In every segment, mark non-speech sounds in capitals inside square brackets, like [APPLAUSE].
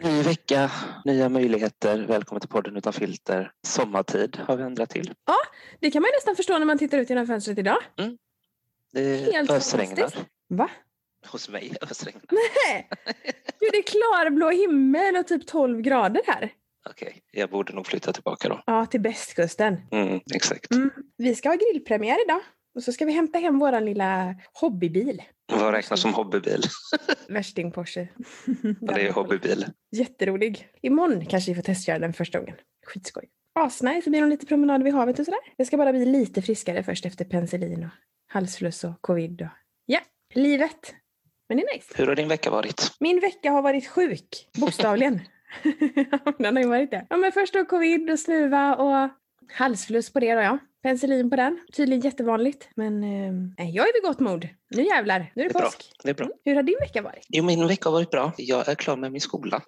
Ny vecka, nya möjligheter. Välkommen till podden utan filter. Sommartid har vi ändrat till. Det kan man nästan förstå när man tittar ut genom fönstret idag. Det Helt ösregnar. Va? Hos mig ösregnar. Nej! Du, det är klarblå himmel och typ 12 grader här. Okej, jag borde nog flytta tillbaka då. Ja, till bästkusten. Mm, exakt. Mm. Vi ska ha grillpremiär idag. Och så ska vi hämta hem våran lilla hobbybil. Vad räknas som hobbybil? [LAUGHS] Värsting Porsche. Ja, det är hobbybil. Jätterolig. Imorgon kanske vi får testköra den första gången. Skitskoj. Asnice, så blir det lite promenader vid havet och sådär. Jag ska bara bli lite friskare först efter penicillin och halsfluss och covid. Och... Ja, livet. Men det är nice. Hur har din vecka varit? Min vecka har varit sjuk, bokstavligen. [LAUGHS] den har ju varit det. Ja, men först då covid och snuva och halsfluss på det då ja. Penicillin på den. Tydligen jättevanligt. Men eh, jag är vid gott mod. Nu jävlar, nu är det Det är bra. påsk. Det är bra. Hur har din vecka varit? Jo, min vecka har varit bra. Jag är klar med min skola.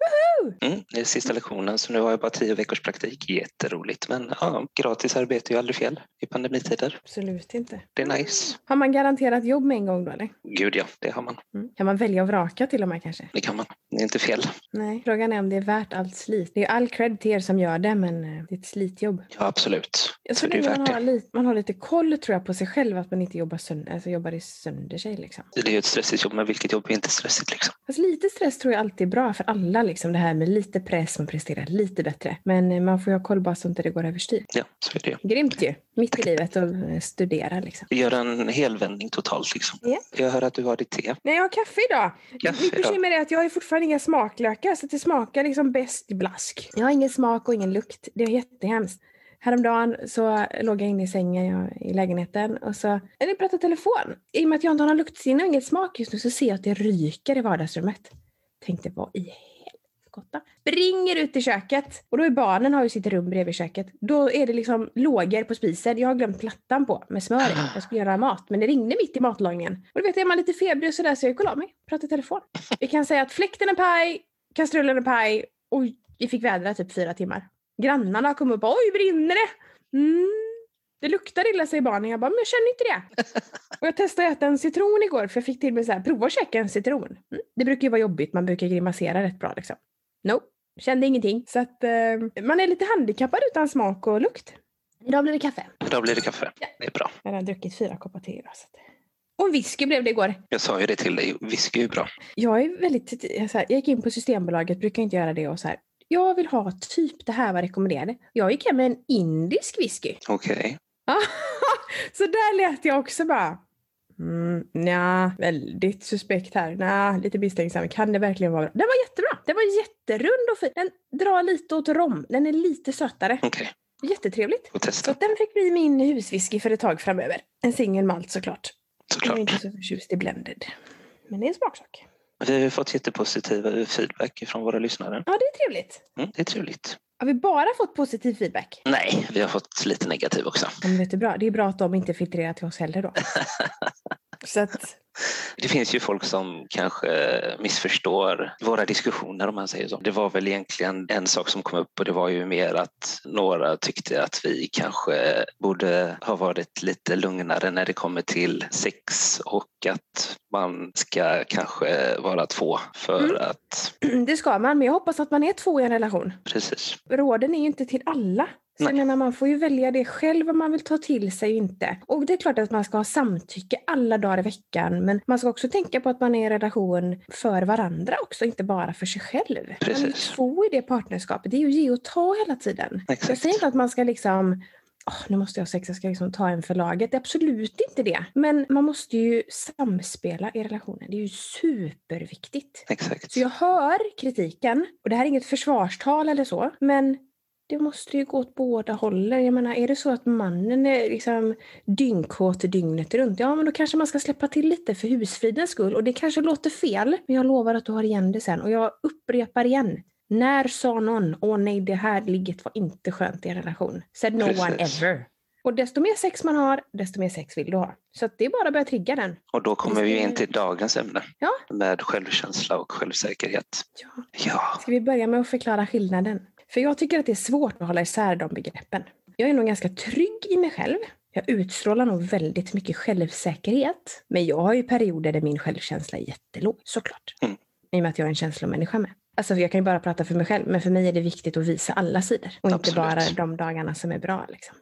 Mm, det är sista lektionen så nu har jag bara tio veckors praktik. Jätteroligt. Men ja, gratis arbete är ju aldrig fel i pandemitider. Absolut inte. Det är nice. Har man garanterat jobb med en gång då eller? Gud ja, det har man. Mm. Kan man välja och vraka till och med kanske? Det kan man. Det är inte fel. Nej. Frågan är om det är värt allt slit. Det är all cred till er som gör det men eh, det är ett slitjobb. Ja, absolut. Jag Så tror det är man värt har, det. lite, man har lite koll tror jag på sig själv att man inte jobbar, sönder, alltså jobbar i sönder sig. Liksom. Det är ju ett stressigt jobb, men vilket jobb är inte stressigt liksom? Fast lite stress tror jag alltid är bra för alla. Liksom, det här med lite press, man presterar lite bättre. Men eh, man får ju ha koll bara så inte det går överstyr. Ja, så är det ju. Grymt ju! Mitt i livet och eh, studera liksom. Gör en helvändning totalt liksom. Ja. Jag hör att du har ditt te. Nej, jag har kaffe idag. Kaffe Mitt bekymmer är att jag har fortfarande inga smaklökar så det smakar liksom bäst blask. Jag har ingen smak och ingen lukt. Det är jättehemskt. Häromdagen så låg jag inne i sängen jag, i lägenheten och så eller jag pratade telefon. I och med att jag inte har någon luktsinne och ingen smak just nu så ser jag att det ryker i vardagsrummet. Tänkte vad i helskotta. Springer ut i köket och då är barnen har ju sitt rum bredvid köket. Då är det liksom lågor på spisen. Jag har glömt plattan på med smör i. Jag skulle göra mat men det ringde mitt i matlagningen. Och du vet, är man lite febrig och sådär så jag gick och la mig. Pratade i telefon. Vi kan säga att fläkten är paj, kastrullen är paj och vi fick vädra typ fyra timmar. Grannarna kom upp och oj brinner det? Mm. Det luktar illa säger barnen. Jag bara, men jag känner inte det. [LAUGHS] och jag testade att äta en citron igår för jag fick till mig så här, prova att käka en citron. Mm. Det brukar ju vara jobbigt, man brukar grimasera rätt bra liksom. Nope, kände ingenting. Så att eh, man är lite handikappad utan smak och lukt. Idag blir det kaffe. Då blir det kaffe. Ja. Det är bra. Jag har druckit fyra koppar te idag. Så. Och whisky blev det igår. Jag sa ju det till dig. Whisky är bra. Jag är väldigt, så här, jag gick in på Systembolaget, brukar inte göra det och så här. Jag vill ha typ det här var rekommenderade. Jag gick hem med en indisk whisky. Okej. [LAUGHS] så där lät jag också bara. Mm, nja, väldigt suspekt här. Nja, lite misstänksam. Kan det verkligen vara bra? Den var jättebra. Den var jätterund och fin. Den drar lite åt rom. Den är lite sötare. Okej. Jättetrevligt. Så den fick bli min huswhisky för ett tag framöver. En single malt såklart. Jag är Såklart. inte så förtjust i blended. Men det är en smaksak. Vi har fått jättepositiv feedback från våra lyssnare. Ja, det är trevligt. Mm, det är trevligt. Har vi bara fått positiv feedback? Nej, vi har fått lite negativ också. Men vet du bra, det är bra att de inte filtrerar till oss heller då. [LAUGHS] Så att, Det finns ju folk som kanske missförstår våra diskussioner om man säger så. Det var väl egentligen en sak som kom upp och det var ju mer att några tyckte att vi kanske borde ha varit lite lugnare när det kommer till sex och att man ska kanske vara två för Mm. att... [CLEARS THROAT] det ska man, men jag hoppas att man är två i en relation. Precis. Råden är ju inte till alla. Så jag menar, man får ju välja det själv vad man vill ta till sig och inte. Och det är klart att man ska ha samtycke alla dagar i veckan. Men man ska också tänka på att man är i en relation för varandra också, inte bara för sig själv. Man är Precis. två i det partnerskapet. Det är ju ge och ta hela tiden. Jag Exakt. säger inte att man ska liksom Åh, nu måste jag ha sex, jag ska liksom ta en för laget. Det är absolut inte det. Men man måste ju samspela i relationen. Det är ju superviktigt. Exakt. Så jag hör kritiken, och det här är inget försvarstal eller så, men det måste ju gå åt båda hållen. Jag menar, är det så att mannen är liksom dyngkåt dygnet runt, ja men då kanske man ska släppa till lite för husfridens skull. Och det kanske låter fel, men jag lovar att du har igen det sen. Och jag upprepar igen. När sa någon, åh nej det här ligget var inte skönt i en relation? Said no one Precis. ever. Och desto mer sex man har, desto mer sex vill du ha. Så det är bara att börja trigga den. Och då kommer vi in till dagens ämne Ja. med självkänsla och självsäkerhet. Ja. Ja, Ska vi börja med att förklara skillnaden? För jag tycker att det är svårt att hålla isär de begreppen. Jag är nog ganska trygg i mig själv. Jag utstrålar nog väldigt mycket självsäkerhet. Men jag har ju perioder där min självkänsla är jättelåg, såklart. Mm. I och med att jag är en känslomänniska med. Alltså jag kan ju bara prata för mig själv, men för mig är det viktigt att visa alla sidor och inte Absolut. bara de dagarna som är bra. Liksom.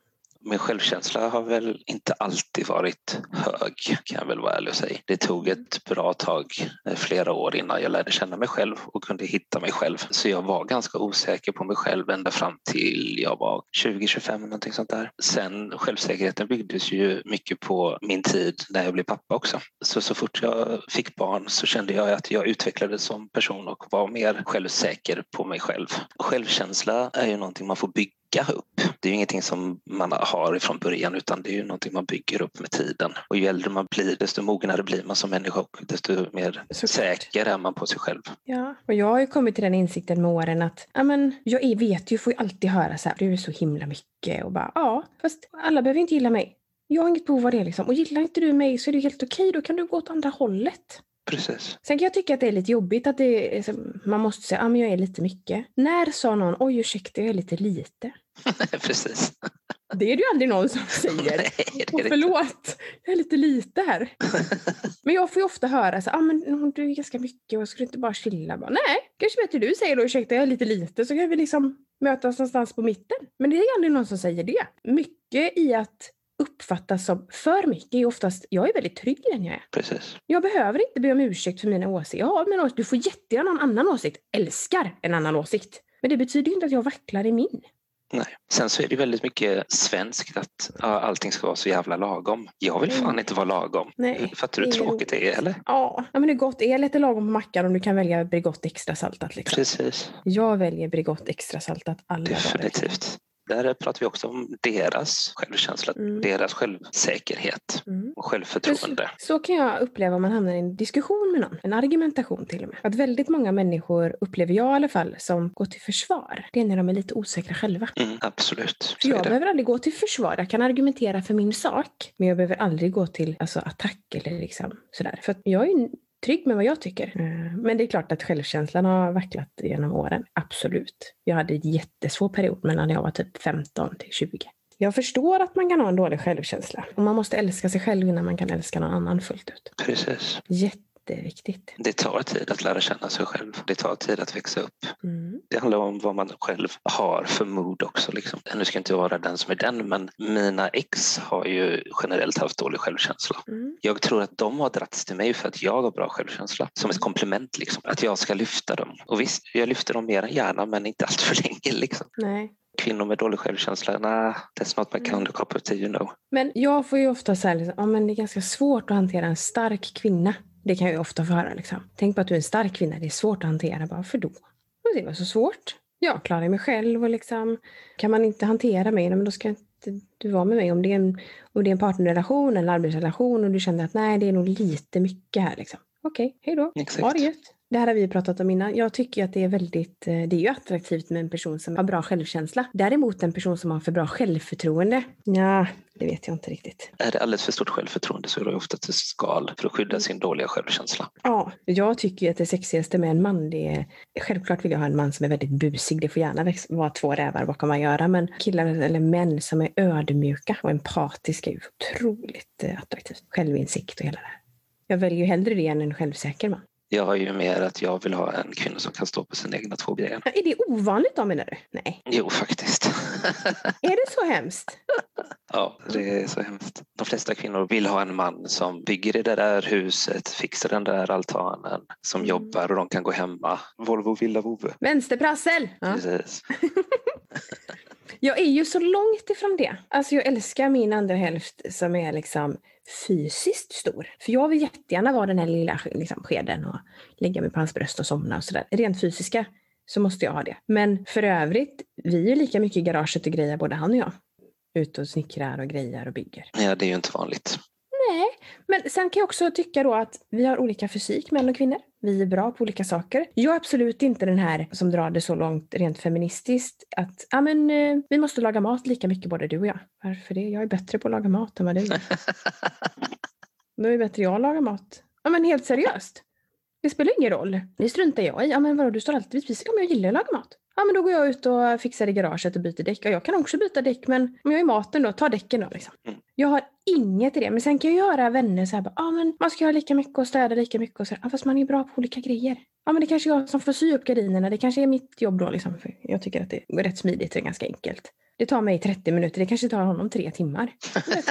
Min självkänsla har väl inte alltid varit hög kan jag väl vara ärlig och säga. Det tog ett bra tag, eh, flera år innan jag lärde känna mig själv och kunde hitta mig själv. Så jag var ganska osäker på mig själv ända fram till jag var 20-25 någonting sånt där. Sen självsäkerheten byggdes ju mycket på min tid när jag blev pappa också. Så så fort jag fick barn så kände jag att jag utvecklades som person och var mer självsäker på mig själv. Självkänsla är ju någonting man får bygga upp. Det är ju ingenting som man har ifrån början utan det är ju någonting man bygger upp med tiden. Och ju äldre man blir desto mognare blir man som människa och desto mer Såklart. säker är man på sig själv. Ja, och jag har ju kommit till den insikten med åren att ja, men, jag vet ju, får ju alltid höra så här, du är så himla mycket och bara ja, fast alla behöver inte gilla mig. Jag har inget behov av det liksom. Och gillar inte du mig så är det helt okej, då kan du gå åt andra hållet. Precis. Sen kan jag tycka att det är lite jobbigt att det så- man måste säga att ah, men jag är lite mycket. När sa någon oj ursäkta jag är lite lite? [LAUGHS] Precis. Det är det ju aldrig någon som [LAUGHS] säger. Nej, det Och förlåt, jag är lite lite här. [LAUGHS] Men jag får ju ofta höra så ah, men du är ganska mycket och du inte bara chilla? Bara, Nej, kanske bättre du säger då ursäkta jag är lite lite så kan vi liksom mötas någonstans på mitten. Men det är aldrig någon som säger det. Mycket i att uppfattas som för mycket är oftast, jag är väldigt trygg i den jag är. Precis. Jag behöver inte be om ursäkt för mina åsikter. Mina åsikter. Du får jättegärna ha en annan åsikt. Älskar en annan åsikt. Men det betyder ju inte att jag vacklar i min. Nej. Sen så är det väldigt mycket svenskt att allting ska vara så jävla lagom. Jag vill fan Mm. inte vara lagom. Nej, Fattar du hur tråkigt det är eller? Ja, men är gott. Är lite lagom på mackan om du kan välja Bregott extra saltat. Liksom. Precis. Jag väljer Bregott extra saltat alla dagar. Definitivt. Där pratar vi också om deras självkänsla, Mm. deras självsäkerhet Mm. och självförtroende. Så kan jag uppleva om man hamnar i en diskussion med någon. En argumentation till och med. Att väldigt många människor, upplever jag i alla fall, som går till försvar. Det är när de är lite osäkra själva. Mm, absolut, så jag behöver aldrig gå till försvar. Jag kan argumentera för min sak. Men jag behöver aldrig gå till alltså, attack eller liksom sådär. För att jag är trygg med vad jag tycker. Eh, Men det är klart att självkänslan har vacklat genom åren. Absolut. Jag hade en jättesvår period mellan när jag var typ 15 till 20. Jag förstår att man kan ha en dålig självkänsla. Och man måste älska sig själv innan man kan älska någon annan fullt ut. Precis. Jätteviktigt. Det tar tid att lära känna sig själv. Det tar tid att växa upp. Mm. Det handlar om vad man själv har för mod också. Liksom. Nu ska jag inte vara den som är den, men mina ex har ju generellt haft dålig självkänsla. Mm. Jag tror att de har dragits till mig för att jag har bra självkänsla. Som Mm. ett komplement, liksom. att jag ska lyfta dem. Och visst, jag lyfter dem mer än gärna, men inte allt för [LAUGHS] länge. Liksom. Nej. Kvinnor med dålig självkänsla, nah, that's not my Mm. kind of cup of tea, you know. Men jag får ju ofta säga liksom, ja, men det är ganska svårt att hantera en stark kvinna. Det kan jag ju ofta få höra. Liksom. Tänk på att du är en stark kvinna, det är svårt att hantera. Bara, för då? Det var så svårt. Jag klarar mig själv och liksom, kan man inte hantera mig, nej, men då ska inte du vara med mig. Om det är en, om det är en partnerrelation eller arbetsrelation och du känner att nej, det är nog lite mycket här. Liksom. Okej, hej då. Ha det gött. Det här har vi pratat om innan. Jag tycker att det är väldigt, eh, det är ju attraktivt med en person som har bra självkänsla. Däremot en person som har för bra självförtroende, ja, det vet jag inte riktigt. Är det alldeles för stort självförtroende så är det ofta ett skal för att skydda sin dåliga självkänsla. Ja, jag tycker att det sexigaste med en man, det är... Självklart vill jag ha en man som är väldigt busig. Det får gärna vara två rävar bakom vad göra. Men killar eller män som är ödmjuka och empatiska är ju otroligt eh, attraktivt. Självinsikt och hela det här. Jag väljer ju hellre det än en självsäker man. Jag har ju mer att jag vill ha en kvinna som kan stå på sina egna två ben. Är det ovanligt då menar du? Nej. Jo, faktiskt. [LAUGHS] Är det så hemskt? ja, det är så hemskt. De flesta kvinnor vill ha en man som bygger det där huset, fixar den där altanen, som Mm. jobbar och de kan gå hemma. Volvo, villa, vovve. Vänsterprassel! Ja. Precis. [LAUGHS] Jag är ju så långt ifrån det. Alltså jag älskar min andra hälft som är liksom fysiskt stor. För jag vill jättegärna vara den här lilla liksom, skeden och lägga mig på hans bröst och somna och sådär. Rent fysiska så måste jag ha det. Men för övrigt, vi är lika mycket i garaget och grejer både han och jag. Ute och snickrar och grejer och bygger. Ja, det är ju inte vanligt. Men sen kan jag också tycka då att vi har olika fysik, män och kvinnor. Vi är bra på olika saker. Jag är absolut inte den här som drar det så långt rent feministiskt att ja, men, eh, vi måste laga mat lika mycket både du och jag. Varför det? Jag är bättre på att laga mat än vad du är. [LAUGHS] Då är det bättre jag att laga mat. Ja men helt seriöst. Det spelar ingen roll. Det struntar jag i. Ja men vadå, du står alltid vid spisen. Ja men jag gillar att laga mat. Ja, men då går jag ut och fixar i garaget och byter däck. Och jag kan också byta däck, men om jag är maten då, ta däcken då. Liksom. Mm. Jag har inget i det. Men sen kan jag göra vänner så här, bara, ja men man ska göra lika mycket och städa lika mycket. Och så, ja, fast man är bra på olika grejer. Ja, men det kanske är jag som får sy upp gardinerna. Det kanske är mitt jobb då. Liksom. För jag tycker att det är rätt smidigt och ganska enkelt. Det tar mig 30 minuter, det kanske tar honom tre timmar.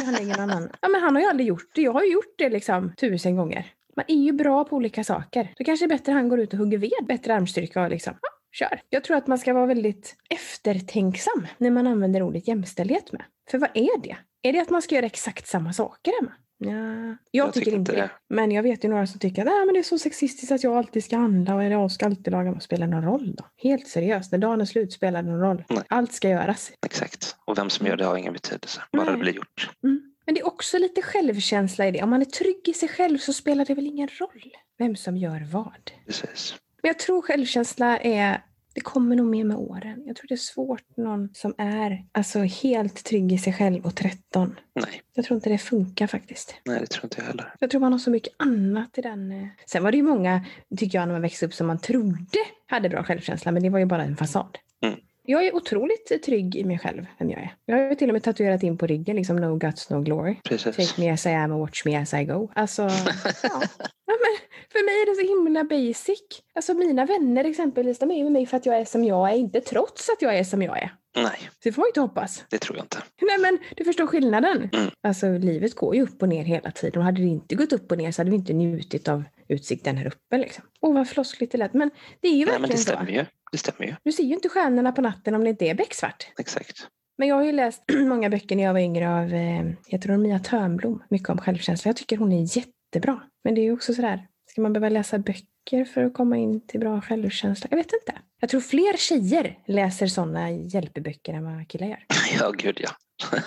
Han, ingen annan. Ja, men han har ju aldrig gjort det. Jag har ju gjort det liksom tusen gånger. Man är ju bra på olika saker. Då kanske det är bättre att han går ut och hugger ved. Bättre armstyrka och liksom, ja, kör. Jag tror att man ska vara väldigt eftertänksam när man använder ordet jämställdhet med. För vad är det? Är det att man ska göra exakt samma saker hemma? Ja, jag, Jag tycker tycker inte inte det. Men jag vet ju några som tycker att "Nej, men det är så sexistiskt att jag alltid ska handla och jag ska alltid laga. Vad spelar det någon roll då? Helt seriöst, när dagen är slut spelar det någon roll. Nej. Allt ska göras. Exakt. Och vem som gör det har ingen betydelse. Bara Nej. det blir gjort. Mm. Men det är också lite självkänsla i det. Om man är trygg i sig själv så spelar det väl ingen roll vem som gör vad. Precis. Men jag tror självkänsla är, det kommer nog mer med åren. Jag tror det är svårt någon som är alltså, helt trygg i sig själv och 13. Nej, Jag tror inte det funkar faktiskt. nej, det tror inte jag heller. Jag tror man har så mycket annat i den. eh. Sen var det ju många, tycker jag, när man växte upp som man trodde hade bra självkänsla, men det var ju bara en fasad. Mm. Jag är otroligt trygg i mig själv, vem jag är. Jag har till och med tatuerat in på ryggen, liksom no guts, no glory. Precis. Take me as I am and watch me as I go. Alltså, [LAUGHS] ja. ja men för mig är det så himla basic. Alltså mina vänner exempelvis, de är ju med mig för att jag är som jag är, inte trots att jag är som jag är. Nej, Så det får man ju inte hoppas. det tror jag inte. Nej men du förstår skillnaden. Mm. Alltså livet går ju upp och ner hela tiden och hade det inte gått upp och ner så hade vi inte njutit av utsikten här uppe liksom. Åh vad floskligt det lät. Men det är ju Nej, men verkligen det så. stämmer ju. Det stämmer ju. Du ser ju inte stjärnorna på natten om det inte är becksvart. Exakt. Men jag har ju läst [CLEARS THROAT] många böcker när jag var yngre av, eh, jag tror Mia Törnblom, mycket om självkänsla. Jag tycker hon är jättebra. Men det är ju också sådär, ska man behöva läsa böcker för att komma in till bra självkänsla? Jag vet inte. Jag tror fler tjejer läser sådana hjälpeböcker än vad killar gör. [LAUGHS] Ja, gud ja. [LAUGHS]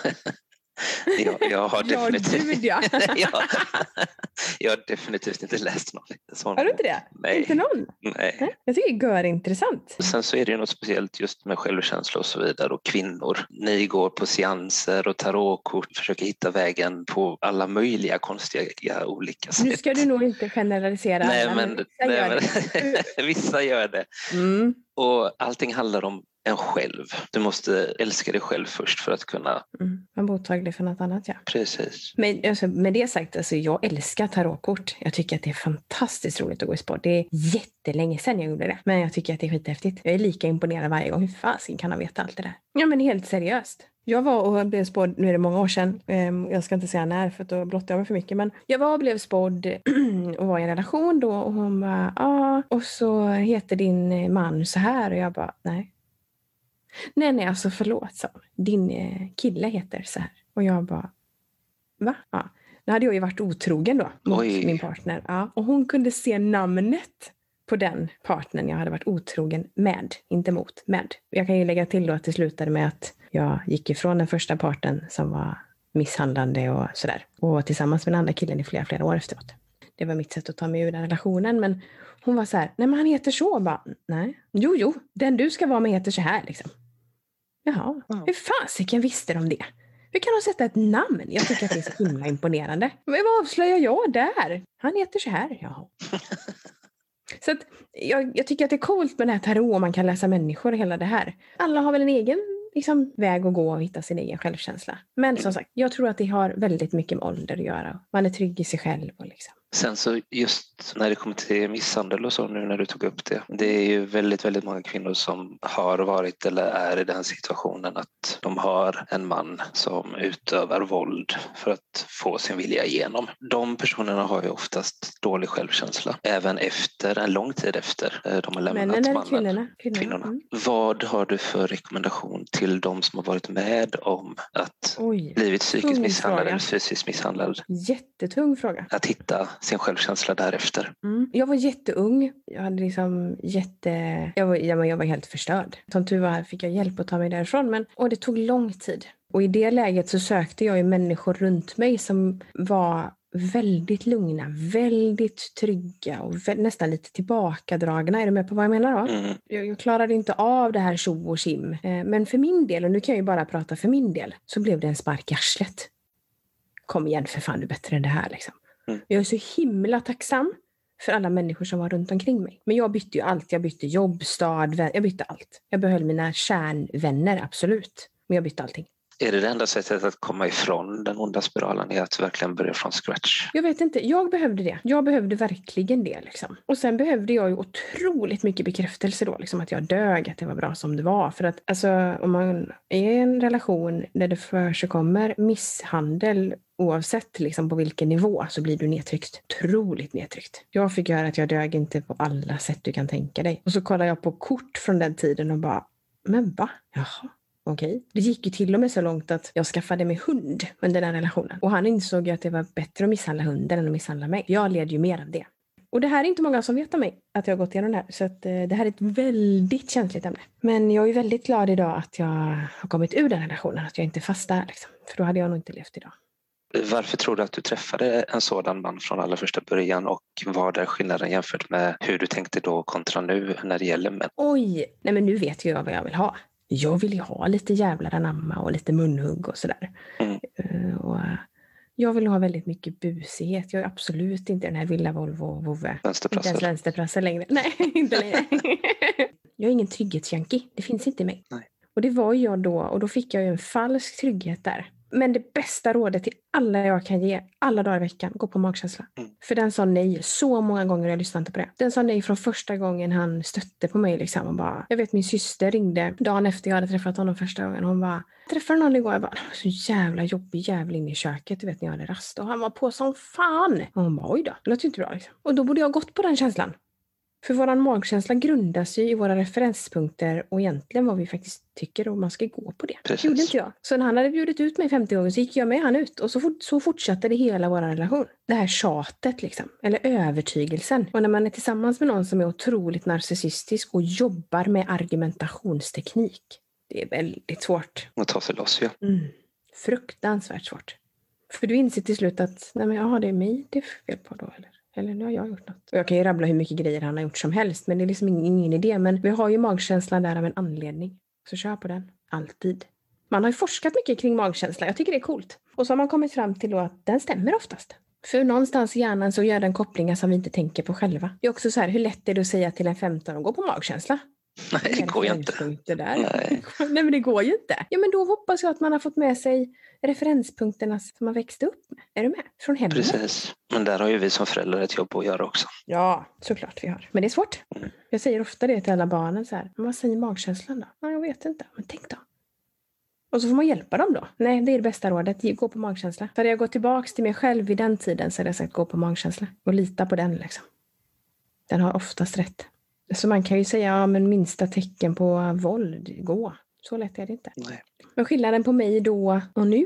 jag, jag har definitivt... [LAUGHS] ja. jag, jag har definitivt inte läst någon sån. Har du inte det? Nej. Inte någon? Nej. Jag tycker det är intressant. Sen så är det ju något speciellt just med självkänsla och så vidare och kvinnor. Ni går på seanser och tarotkort, försöker hitta vägen på alla möjliga konstiga olika sätt. Nu ska du nog inte generalisera Nej, alla, men, vissa nej, gör men [LAUGHS] vissa gör det. Mm. Och allting handlar om en själv. Du måste älska dig själv först för att kunna... Mm. Är mottaglig för något annat, ja. Precis. Men alltså, med det sagt, alltså, jag älskar tarotkort. Jag tycker att det är fantastiskt roligt att gå i sport. Det är jättelänge sedan jag gjorde det. Men jag tycker att det är skithäftigt. Jag är lika imponerad varje gång. Hur fasiken kan han veta allt det där? Ja, men helt seriöst. Jag var och blev spådd, nu är det många år sedan, ehm, jag ska inte säga när för då blottar jag mig för mycket, men jag var och blev spådd [CLEARS THROAT] och var i en relation då och hon bara, ja, och så heter din man så här och jag bara, nej. Nej, nej, alltså förlåt, sa. Din eh, kille heter så här. Och jag bara, va? Ja. Nu hade jag ju varit otrogen då mot Oj. min partner. Ja. Och hon kunde se namnet på den partnern jag hade varit otrogen med, inte mot, med. Jag kan ju lägga till då att det slutade med att jag gick ifrån den första parten som var misshandlande och sådär. Och var tillsammans med den andra killen i flera, flera år efteråt. Det var mitt sätt att ta mig ur den relationen. Men hon var så här, nej men han heter så. Bara, nej. Jo, jo, den du ska vara med heter så här liksom. Jaha, Ja. hur fasiken visste de det? Hur kan de sätta ett namn? Jag tycker att det är så himla imponerande. Men vad avslöjar jag där? Han heter så här. Jaha. [LAUGHS] Så att jag, jag tycker att det är coolt med det här tarot, man kan läsa människor och hela det här. Alla har väl en egen liksom, väg att gå och hitta sin egen självkänsla. Men som sagt, jag tror att det har väldigt mycket med ålder att göra. Man är trygg i sig själv. Och liksom. Sen så just när det kommer till misshandel och så nu när du tog upp det. Det är ju väldigt, väldigt många kvinnor som har varit eller är i den situationen att de har en man som utövar våld för att få sin vilja igenom. De personerna har ju oftast dålig självkänsla även efter, en lång tid efter eh, de har lämnat Männen mannen. kvinnorna? Kvinnorna. Kvinnorna. Mm. Vad har du för rekommendation till de som har varit med om att Oj, blivit psykiskt misshandlad fråga. eller fysiskt misshandlad? jättetung fråga. Att hitta sin självkänsla därefter. Mm. Jag var jätteung. Jag hade liksom jätte... Jag var, jag var helt förstörd. Som tur var fick jag hjälp att ta mig därifrån. Men, och det tog lång tid. Och i det läget så sökte jag ju människor runt mig som var väldigt lugna, väldigt trygga och nästan lite tillbakadragna. Är du med på vad jag menar då? Mm. Jag, jag klarade inte av det här tjo och tjim. Eh, Men för min del, och nu kan jag ju bara prata för min del, så blev det en spark i arslet. Kom igen för fan, du är bättre än det här liksom. Mm. Jag är så himla tacksam för alla människor som var runt omkring mig. Men jag bytte ju allt. Jag bytte jobb, stad, vän, jag bytte allt. Jag behöll mina kärnvänner, absolut. Men jag bytte allting. Är det det enda sättet att komma ifrån den onda spiralen, är att verkligen börja från scratch? Jag vet inte, jag behövde det. Jag behövde verkligen det. Liksom. Och sen behövde jag ju otroligt mycket bekräftelse då, liksom att jag dög, att det var bra som det var. För att alltså, om man är i en relation där det förekommer misshandel oavsett liksom på vilken nivå så blir du nedtryckt. Otroligt nedtryckt. Jag fick höra att jag dög inte på alla sätt du kan tänka dig. Och så kollade jag på kort från den tiden och bara, men va? Jaha. Okej. Det gick ju till och med så långt att jag skaffade mig hund under den relationen. Och han insåg ju att det var bättre att misshandla hunden än att misshandla mig. Jag led ju mer av det. Och det här är inte många som vet om mig, att jag har gått igenom det här. Så att, eh, det här är ett väldigt känsligt ämne. Men jag är väldigt glad idag att jag har kommit ur den relationen, att jag inte är fast där. Liksom. För då hade jag nog inte levt idag. Varför tror du att du träffade en sådan man från allra första början och vad är skillnaden jämfört med hur du tänkte då kontra nu när det gäller män? Oj! Nej men nu vet jag vad jag vill ha. Jag vill ju ha lite jävlar anamma och lite munhugg och sådär. Mm. Eh, och eh, jag vill ha väldigt mycket busighet. Jag är absolut inte den här villa Volvo vovve. Inte ens vänsterprassel längre. Nej, [LAUGHS] inte längre. [LAUGHS] jag är ingen trygghetsjunkie. Det finns inte i mig. Nej. Och det var jag då och då fick jag ju en falsk trygghet där. Men det bästa rådet till alla jag kan ge, alla dagar i veckan, gå på magkänsla. Mm. För den sa nej så många gånger jag lyssnade inte på det. Den sa nej från första gången han stötte på mig. Liksom, och bara, jag vet min syster ringde dagen efter jag hade träffat honom första gången. Hon bara, träffade någon igår. Jag bara, så jävla jobbig jävel inne i köket. Du vet när jag hade rast. Och han var på som fan. Och hon bara, oj då, det låter ju inte bra. Liksom. Och då borde jag ha gått på den känslan. För vår magkänsla grundas ju i våra referenspunkter och egentligen vad vi faktiskt tycker och man ska gå på det. Det Precis. gjorde inte jag. Så när han hade bjudit ut mig 50 gånger så gick jag med han ut och så, fort, så fortsatte det hela vår relation. Det här tjatet liksom, eller övertygelsen. Och när man är tillsammans med någon som är otroligt narcissistisk och jobbar med argumentationsteknik. Det är väldigt svårt. Att ta sig loss, ja. Mm. Fruktansvärt svårt. För du inser till slut att nej men jaha, det är mig det är fel på då eller? Eller nu har jag gjort något. Och jag kan ju rabbla hur mycket grejer han har gjort som helst men det är liksom ingen, ingen idé. Men vi har ju magkänslan där av en anledning. Så kör på den. Alltid. Man har ju forskat mycket kring magkänsla. Jag tycker det är coolt. Och så har man kommit fram till då att den stämmer oftast. För någonstans i hjärnan så gör den kopplingar som vi inte tänker på själva. Det är också så här, hur lätt är det att säga till en 15 att gå på magkänsla? Nej, det går ju inte. Referenspunkter Där. Nej. [LAUGHS] Nej men det går ju inte. Ja men då hoppas jag att man har fått med sig referenspunkterna som man växte upp med. Är du med? Från hemmet. Precis. Men där har ju vi som föräldrar ett jobb att göra också. Ja, såklart vi har. Men det är svårt. Mm. Jag säger ofta det till alla barnen så här. Men vad säger magkänslan då? Ja, jag vet inte. Men tänk då. Och så får man hjälpa dem då. Nej, det är det bästa rådet. Gå på magkänsla. För hade jag gått tillbaks till mig själv vid den tiden så hade jag sagt gå på magkänsla. Och lita på den liksom. Den har oftast rätt. Så man kan ju säga, ja men minsta tecken på våld, gå. Så lätt är det inte. Nej. Men skillnaden på mig då och nu,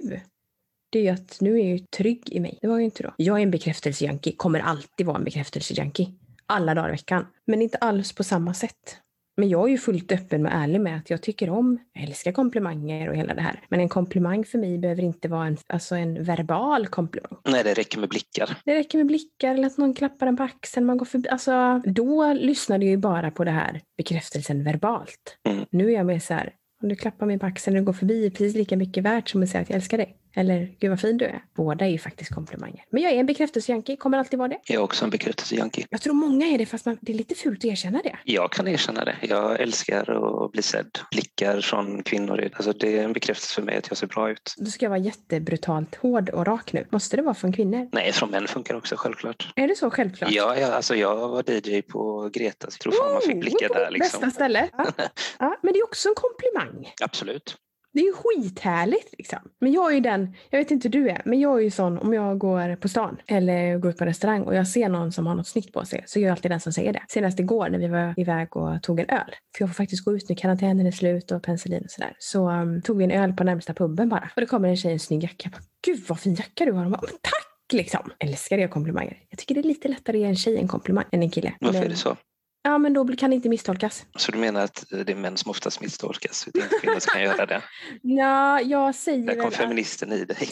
det är ju att nu är jag ju trygg i mig. Det var jag ju inte då. Jag är en bekräftelsejunkie, kommer alltid vara en bekräftelsejunkie. Alla dagar i veckan. Men inte alls på samma sätt. Men jag är ju fullt öppen och ärlig med att jag tycker om, jag älskar komplimanger och hela det här. Men en komplimang för mig behöver inte vara en, alltså en verbal komplimang. Nej, det räcker med blickar. Det räcker med blickar eller att någon klappar en på axeln. Man går förbi. Alltså, då lyssnade jag ju bara på det här bekräftelsen verbalt. Mm. Nu är jag mer så här, om du klappar mig på axeln du går förbi är precis lika mycket värt som att säga att jag älskar dig. Eller gud vad fin du är. Båda är ju faktiskt komplimanger. Men jag är en bekräftelsejunkie, kommer alltid vara det. Jag är också en bekräftelsejunkie. Jag tror många är det fast man, det är lite fult att erkänna det. Jag kan erkänna det. Jag älskar att bli sedd. Blickar från kvinnor. Alltså det är en bekräftelse för mig att jag ser bra ut. Då ska jag vara jättebrutalt hård och rak nu. Måste det vara från kvinnor? Nej, från män funkar också självklart. Är det så självklart? Ja, ja, alltså jag var DJ på Gretas. Jag tror fan man fick blickar där liksom. Bästa ställe. Ja. [LAUGHS] Ja, men det är också en komplimang. Absolut. Det är ju skithärligt liksom. Men jag är ju den, jag vet inte hur du är, men jag är ju sån om jag går på stan eller går ut på restaurang och jag ser någon som har något snyggt på sig så är jag alltid den som säger det. Senast igår när vi var iväg och tog en öl, för jag får faktiskt gå ut nu, karantänen är slut och penicillin och sådär. Så um, tog vi en öl på närmsta puben bara. Och det kommer en tjej i en snygg jacka. Jag bara, Gud vad fin jacka du har. Och bara, "Men Tack! Liksom. Älskar det komplimanger. Jag tycker det är lite lättare att ge en tjej en komplimang än en kille. Varför är det så? Ja, men då kan det inte misstolkas. Så du menar att det är män som oftast misstolkas? Är inte kvinnor som kan göra det? [LAUGHS] Ja, jag säger Där kom att- feministen i dig. [LAUGHS]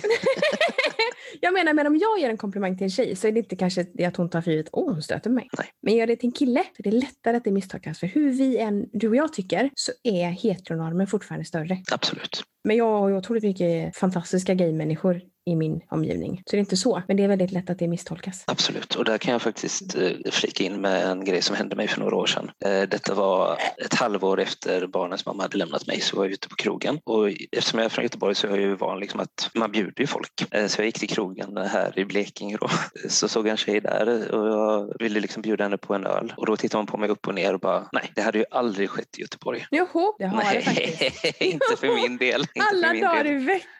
jag menar, men om jag ger en komplimang till en tjej så är det inte kanske det att hon tar för givet åh hon stöter mig. Nej. Men gör det till en kille så är det lättare att det misstolkas. För hur vi än, du och jag tycker, så är heteronormen fortfarande större. Absolut. Men jag har ju otroligt mycket fantastiska gaymänniskor i min omgivning. Så det är inte så, men det är väldigt lätt att det misstolkas. Absolut, och där kan jag faktiskt eh, flika in med en grej som hände mig för några år sedan. Eh, detta var ett halvår efter barnens mamma hade lämnat mig så var jag ute på krogen och eftersom jag är från Göteborg så är jag ju van liksom att man bjuder ju folk. Eh, så jag gick till krogen här i Blekinge då. Så såg jag en tjej där och jag ville liksom bjuda henne på en öl och då tittade hon på mig upp och ner och bara nej, det hade ju aldrig skett i Göteborg. Joho, det har nej, det faktiskt. [LAUGHS] inte för min del. Alla dagar i veckan.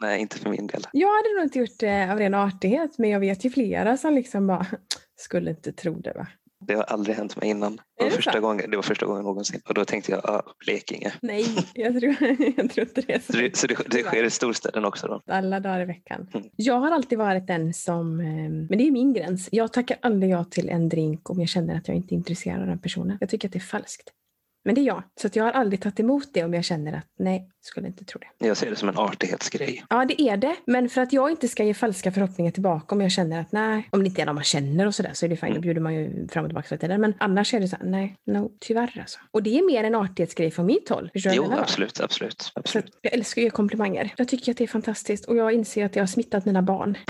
Nej, inte för min del. Jag hade nog inte gjort det av ren artighet, men jag vet ju flera som liksom bara [SNIFFS] skulle inte tro det va? Det har aldrig hänt mig innan. Det var, första gången, det var första gången någonsin. Och då tänkte jag, ah, Blekinge. Nej, jag tror, [LAUGHS] jag tror inte det Så det, så det, det sker i storstäden också då? Alla dagar i veckan. Mm. Jag har alltid varit den som, eh, men det är min gräns. Jag tackar aldrig ja till en drink om jag känner att jag inte är intresserad av den personen. Jag tycker att det är falskt. Men det är jag. Så jag har aldrig tagit emot det om jag känner att nej, skulle inte tro det. Jag ser det som en artighetsgrej. Ja, det är det. Men för att jag inte ska ge falska förhoppningar tillbaka om jag känner att nej, om det inte är någon man känner och sådär så är det fine. Då Mm. bjuder man ju fram och tillbaka hela tiden. Men annars är det så här, nej, no, tyvärr alltså. Och det är mer en artighetsgrej från mitt håll. Förstår Jo, absolut, absolut. Så absolut. jag älskar att ge komplimanger. Jag tycker att det är fantastiskt och jag inser att jag har smittat mina barn. [LAUGHS]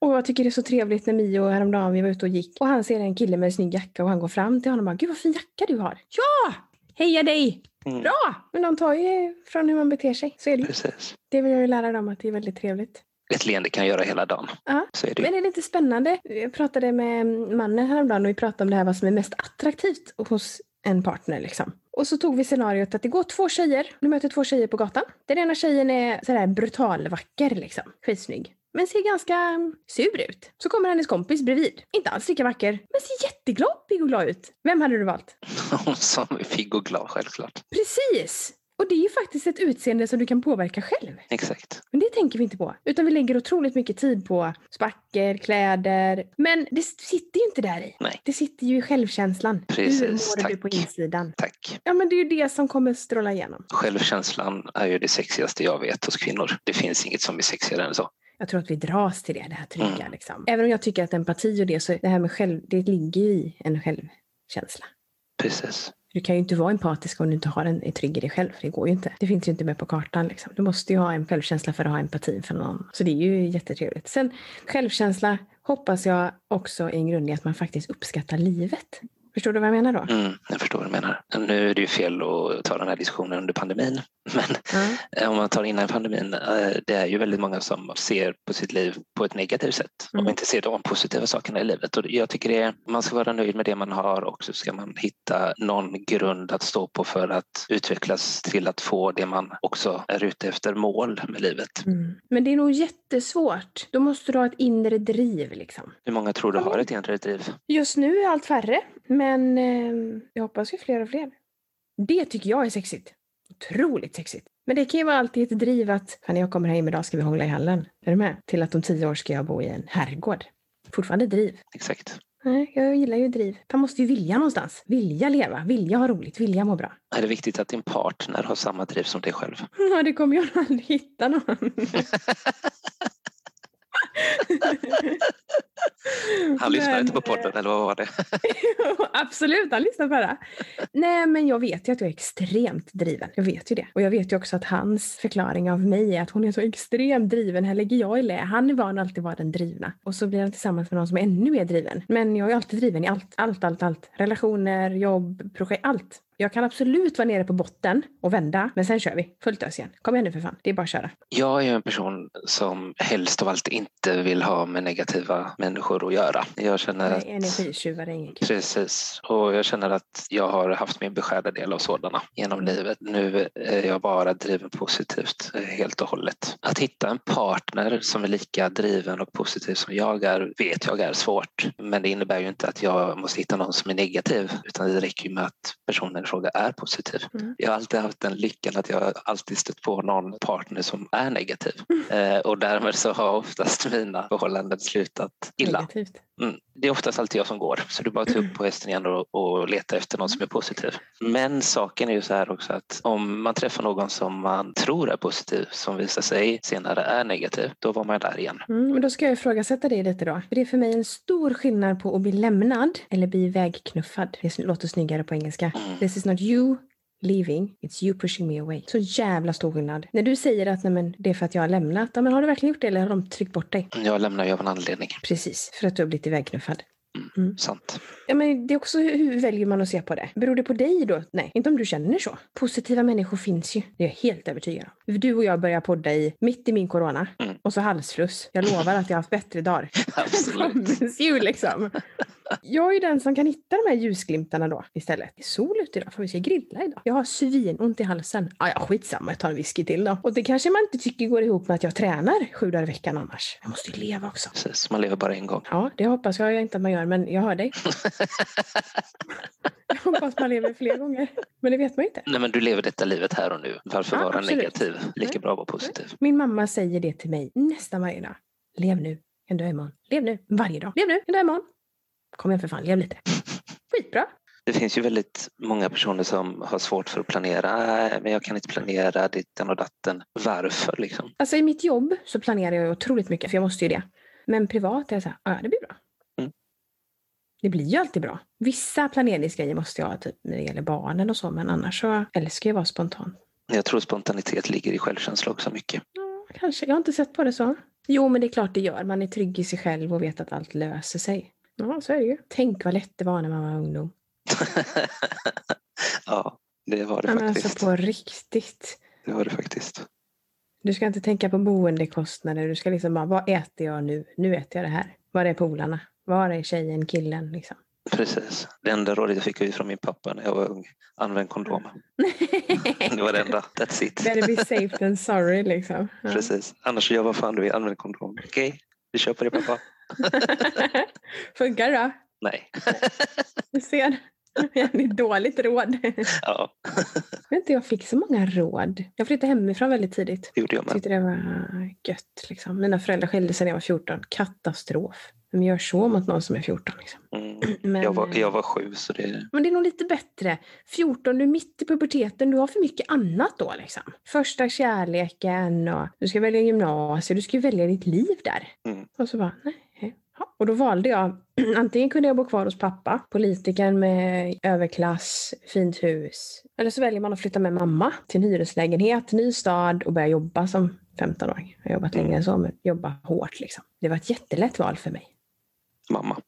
Och jag tycker det är så trevligt när Mio häromdagen vi var ute och gick och han ser en kille med en snygg jacka och han går fram till honom och bara Gud vad fin jacka du har. Ja! Heja dig! Mm, Bra! Men de tar ju från hur man beter sig. Så är det precis. Det vill jag ju lära dem att det är väldigt trevligt. Ett leende kan göra hela dagen. Ja. Så är det. Men är det inte spännande? Jag pratade med mannen häromdagen och vi pratade om det här vad som är mest attraktivt hos en partner. Liksom. Och så tog vi scenariot att det går två tjejer. Du möter två tjejer på gatan. Den ena tjejen är sådär brutalvacker, liksom. skitsnygg. Men ser ganska mm, sur ut. Så kommer hennes kompis bredvid. Inte alls lika vacker, men ser jätteglad, pigg och glad ut. Vem hade du valt? [LAUGHS] Hon som är pigg och glad, självklart. Precis! Och det är ju faktiskt ett utseende som du kan påverka själv. Exakt. Men det tänker vi inte på. Utan vi lägger otroligt mycket tid på spacker, kläder. Men det sitter ju inte där i. Nej. Det sitter ju i självkänslan. Precis, Hur mår du tack. på insidan? Tack. Ja men det är ju det som kommer stråla igenom. Självkänslan är ju det sexigaste jag vet hos kvinnor. Det finns inget som är sexigare än så. Jag tror att vi dras till det, det här trygga. Mm. Liksom. Även om jag tycker att empati och det, så det här med själv, det ligger i en självkänsla. Precis. Du kan ju inte vara empatisk om du inte har en, är trygg i dig själv. Det går ju inte. Det finns ju inte med på kartan. Liksom. Du måste ju ha en självkänsla för att ha empati för någon. Så det är ju jättetrevligt. Sen självkänsla hoppas jag också är en grund i att man faktiskt uppskattar livet. Förstår du vad jag menar då? Mm, jag förstår vad du menar. Nu är det ju fel att ta den här diskussionen under pandemin. [LAUGHS] Men eh, om man tar innan pandemin, eh, det är ju väldigt många som ser på sitt liv på ett negativt sätt Mm. och inte ser de positiva sakerna i livet. Och jag tycker det man ska vara nöjd med det man har och så ska man hitta någon grund att stå på för att utvecklas till att få det man också är ute efter, mål med livet. Mm. Men det är nog jättesvårt. Då måste du ha ett inre driv liksom. Hur många tror du har ett inre driv? Just nu är allt färre, men eh, jag hoppas ju fler och fler. Det tycker jag är sexigt. Otroligt sexigt. Men det kan ju vara alltid ett driv att när jag kommer hem idag ska vi hångla i hallen. Är du med? Till att om tio år ska jag bo i en herrgård. Fortfarande driv. Exakt. Nej, jag gillar ju driv. Man måste ju vilja någonstans. Vilja leva, vilja ha roligt, vilja må bra. Är det viktigt att din partner har samma driv som dig själv? [LAUGHS] Ja, det kommer jag aldrig hitta någon. [LAUGHS] [LAUGHS] Han lyssnar Men, inte på eh, podden, eller vad var det? [LAUGHS] Absolut, han lyssnar här. Nej, men jag vet ju att jag är extremt driven. Jag vet ju det. Och jag vet ju också att hans förklaring av mig är att hon är så extremt driven. Här lägger jag i lä. Han är van att alltid vara den drivna. Och så blir han tillsammans med någon som är ännu mer driven. Men jag är alltid driven i allt. Allt, allt, allt. Relationer, jobb, projekt, allt. Jag kan absolut vara nere på botten och vända, men sen kör vi. Fullt ös igen. Kom igen nu för fan. Det är bara att köra. Jag är en person som helst av allt inte vill ha med negativa människor att göra. Jag känner Nej, att... energitjuvar är ingen kul. Precis, och jag känner att jag har haft min beskärda del av sådana genom livet. Nu är jag bara driven positivt helt och hållet. Att hitta en partner som är lika driven och positiv som jag är vet jag är svårt. Men det innebär ju inte att jag måste hitta någon som är negativ utan det räcker ju med att personen fråga är positiv. Mm. Jag har alltid haft den lyckan att jag alltid stött på någon partner som är negativ Eh, och därmed så har oftast mina förhållanden slutat illa. Negativt. Mm. Det är oftast alltid jag som går, så du bara tar upp på hästen igen och, och letar efter någon som är positiv. Men saken är ju så här också att om man träffar någon som man tror är positiv som visar sig senare är negativ, då var man där igen. Mm, men då ska jag ifrågasätta dig lite då. För det är för mig en stor skillnad på att bli lämnad eller bli vägknuffad. Det låter snyggare på engelska. Mm. This is not you, leaving, it's you pushing me away. Så jävla stor skillnad. När du säger att nej, men, det är för att jag har lämnat, ja, men har du verkligen gjort det eller har de tryckt bort dig? Jag lämnar ju av en anledning. Precis, för att du har blivit ivägknuffad. Mm. Sant. Ja, men det är också hur väljer man att se på det? Beror det på dig då? Nej, inte om du känner så. Positiva människor finns ju. Det är jag helt övertygad om. Du och jag börjar podda i, mitt i min corona Mm. och så halsfluss. Jag lovar att jag har haft bättre dagar. [LAUGHS] Absolut. [LAUGHS] You, liksom. Jag är den som kan hitta de här ljusglimtarna då istället. Det är sol ute idag för vi ska grilla idag. Jag har svinont i halsen. Ah, ja, skitsamma, jag tar en whisky till då. Och det kanske man inte tycker går ihop med att jag tränar sju dagar i veckan annars. Jag måste ju leva också. Precis, man lever bara en gång. Ja, det hoppas jag inte att man gör, men jag hör dig. [LAUGHS] jag hoppas man lever fler gånger. Men det vet man ju inte. Nej men du lever detta livet här och nu. Varför Ja, vara absolut. negativ? Lika Nej. bra att vara positiv. Min mamma säger det till mig nästan varje dag. Lev nu, en dag imorgon. Lev nu, varje dag. Lev nu, en dag imorgon. Kom igen för fan, lev lite. Skitbra. Det finns ju väldigt många personer som har svårt för att planera. Nej, men jag kan inte planera ditten och datten. Varför liksom? Alltså i mitt jobb så planerar jag otroligt mycket, för jag måste ju det. Men privat är jag så här, "Ja, ja det blir bra. Mm. Det blir ju alltid bra. Vissa planeringsgrejer måste jag ha, typ när det gäller barnen och så, men annars så älskar jag att vara spontan. Jag tror spontanitet ligger i självkänsla också mycket. Ja, kanske. Jag har inte sett på det så. Jo, men det är klart det gör. Man är trygg i sig själv och vet att allt löser sig. Ja, så är det ju. Tänk vad lätt det var när man var ungdom. [LAUGHS] ja, det var det Ja, men faktiskt. alltså på riktigt. Det var det faktiskt. Du ska inte tänka på boendekostnader. Du ska liksom bara, vad äter jag nu? Nu äter jag det här. Var är polarna? Var är tjejen, killen? Liksom. Precis. Det enda rådet jag fick från min pappa när jag var ung. Använd kondom. [LAUGHS] Det var det enda. That's it. Better be safe than sorry liksom. Ja. Precis. Annars gör vad fan du vill. Använd kondom. Okej, vi kör på det pappa. [LAUGHS] Funkar det då? Nej. [LAUGHS] Du ser. [LAUGHS] Ett dåligt råd. Ja, Jag vet inte, jag fick så många råd. Jag flyttade hemifrån väldigt tidigt. det gjorde jag med. tyckte det var gött. Liksom. Mina föräldrar skilde sig när jag var 14. Katastrof. Vem gör så mot någon som är 14? Liksom? Mm. Men, Jag, var, eh, jag var sju så det... men det är nog lite bättre. 14, du är mitt i puberteten, du har för mycket annat då. Liksom. Första kärleken och du ska välja gymnasiet, du ska välja ditt liv där. Mm. Och så bara, nej. Och då valde jag, [CLEARS THROAT] antingen kunde jag bo kvar hos pappa, politikern med överklass, fint hus. Eller så väljer man att flytta med mamma till en hyreslägenhet, ny stad och börja jobba som 15-åring. Jag har jobbat längre än så, men jobba hårt liksom. Det var ett jättelätt val för mig. Mamma.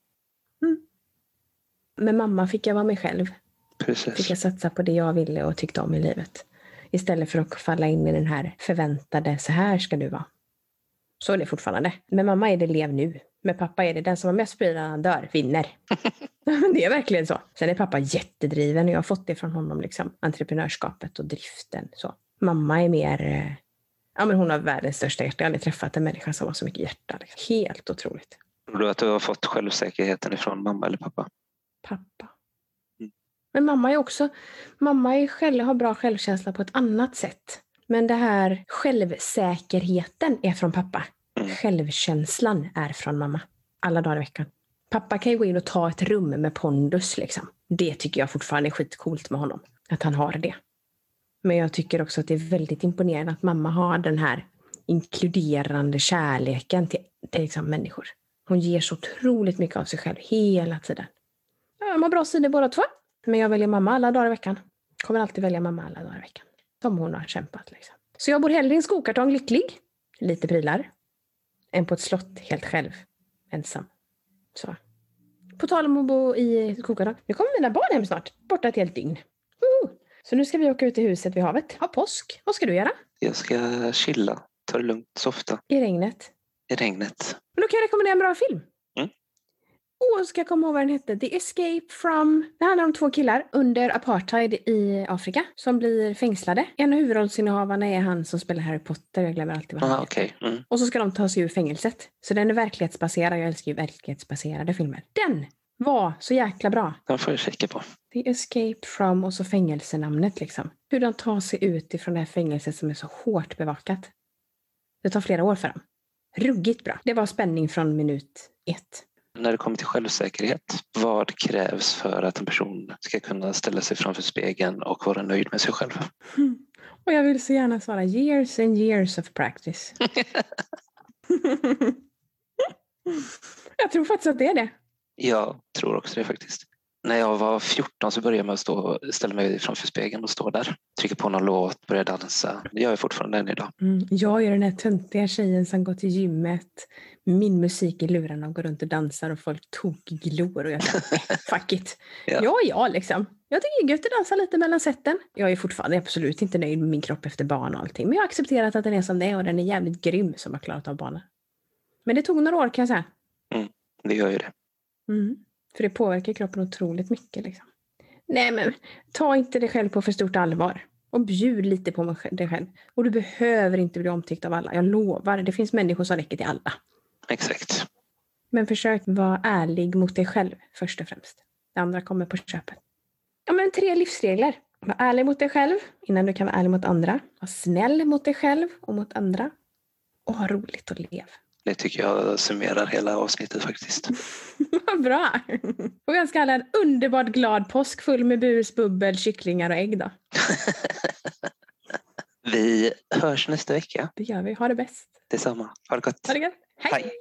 Med mamma fick jag vara mig själv. Fick Precis. jag satsa på det jag ville och tyckte om i livet. Istället för att falla in i den här förväntade, så här ska du vara. Så är det fortfarande. Med mamma är det lev nu. Med pappa är det den som har mest prylar när han dör, vinner. [LAUGHS] det är verkligen så. Sen är pappa jättedriven och jag har fått det från honom, liksom. entreprenörskapet och driften. Så. Mamma är mer, eh, ja men hon har världens största hjärta. Jag har aldrig träffat en människa som har så mycket hjärta. Liksom. Helt otroligt. Tror du att du har fått självsäkerheten ifrån mamma eller pappa? Pappa. Mm. Men mamma är också, mamma är själv, har bra självkänsla på ett annat sätt. Men det här självsäkerheten är från pappa. Mm. Självkänslan är från mamma. Alla dagar i veckan. Pappa kan ju gå in och ta ett rum med pondus liksom. Det tycker jag fortfarande är skitcoolt med honom. Att han har det. Men jag tycker också att det är väldigt imponerande att mamma har den här inkluderande kärleken till, till liksom människor. Hon ger så otroligt mycket av sig själv hela tiden. De har bra sidor båda två. Men jag väljer mamma alla dagar i veckan. Kommer alltid välja mamma alla dagar i veckan. Som hon har kämpat. Liksom. Så jag bor hellre i en skokartong lycklig, lite prylar, än på ett slott helt själv, ensam. Så. På tal om att bo i skokartong. Nu kommer mina barn hem snart, borta ett helt dygn. Woo! Så nu ska vi åka ut i huset vid havet. Ha påsk. Vad ska du göra? Jag ska chilla, ta det lugnt, softa I regnet. i regnet. Men då kan jag rekommendera en bra film. Åh, ska jag komma ihåg vad den hette? The Escape from... Det handlar om två killar under apartheid i Afrika som blir fängslade. En av huvudrollsinnehavarna är han som spelar Harry Potter. Jag glömmer alltid vad han Ah. Okej. Mm. Och så ska de ta sig ur fängelset. Så den är verklighetsbaserad. Jag älskar ju verklighetsbaserade filmer. Den var så jäkla bra. Den får jag kika på. The Escape from och så fängelsenamnet liksom. Hur de tar sig ut ifrån det här fängelset som är så hårt bevakat. Det tar flera år för dem. Ruggigt bra. Det var spänning från minut ett. När det kommer till självsäkerhet, vad krävs för att en person ska kunna ställa sig framför spegeln och vara nöjd med sig själv? Och jag vill så gärna svara years and years of practice. [LAUGHS] [LAUGHS] jag tror faktiskt att det är det. Jag tror också det faktiskt. När jag var 14 så började jag med att stå, ställa mig framför spegeln och stå där. Trycka på någon låt, börja dansa. Det gör jag fortfarande än idag. Mm. Jag är den här töntiga tjejen som går till gymmet, min musik i lurarna och går runt och dansar och folk tokglor och jag säger fuck it. [LAUGHS] Ja. Jag är jag liksom. Jag tycker det är gött att dansa lite mellan sätten. Jag är fortfarande absolut inte nöjd med min kropp efter barn och allting. Men jag har accepterat att den är som den är och den är jävligt grym som har klarat av barnen. Men det tog några år kan jag säga. Det gör ju det. Mm. För det påverkar kroppen otroligt mycket. Liksom. Nej men ta inte dig själv på för stort allvar. Och bjud lite på dig själv. Och du behöver inte bli omtyckt av alla. Jag lovar, det finns människor som räcker till alla. Exakt. Men försök vara ärlig mot dig själv först och främst. Det andra kommer på köpet. Ja men tre livsregler. Var ärlig mot dig själv innan du kan vara ärlig mot andra. Var snäll mot dig själv och mot andra. Och ha roligt och lev. Det tycker jag summerar hela avsnittet faktiskt. [LAUGHS] Vad bra! Och jag önskar alla en underbart glad påsk full med bus, bubbel, kycklingar och ägg då. [LAUGHS] Vi hörs nästa vecka. Det gör vi. Ha det bäst. Detsamma. Ha det gott. Ha det gött. Hej. Hej.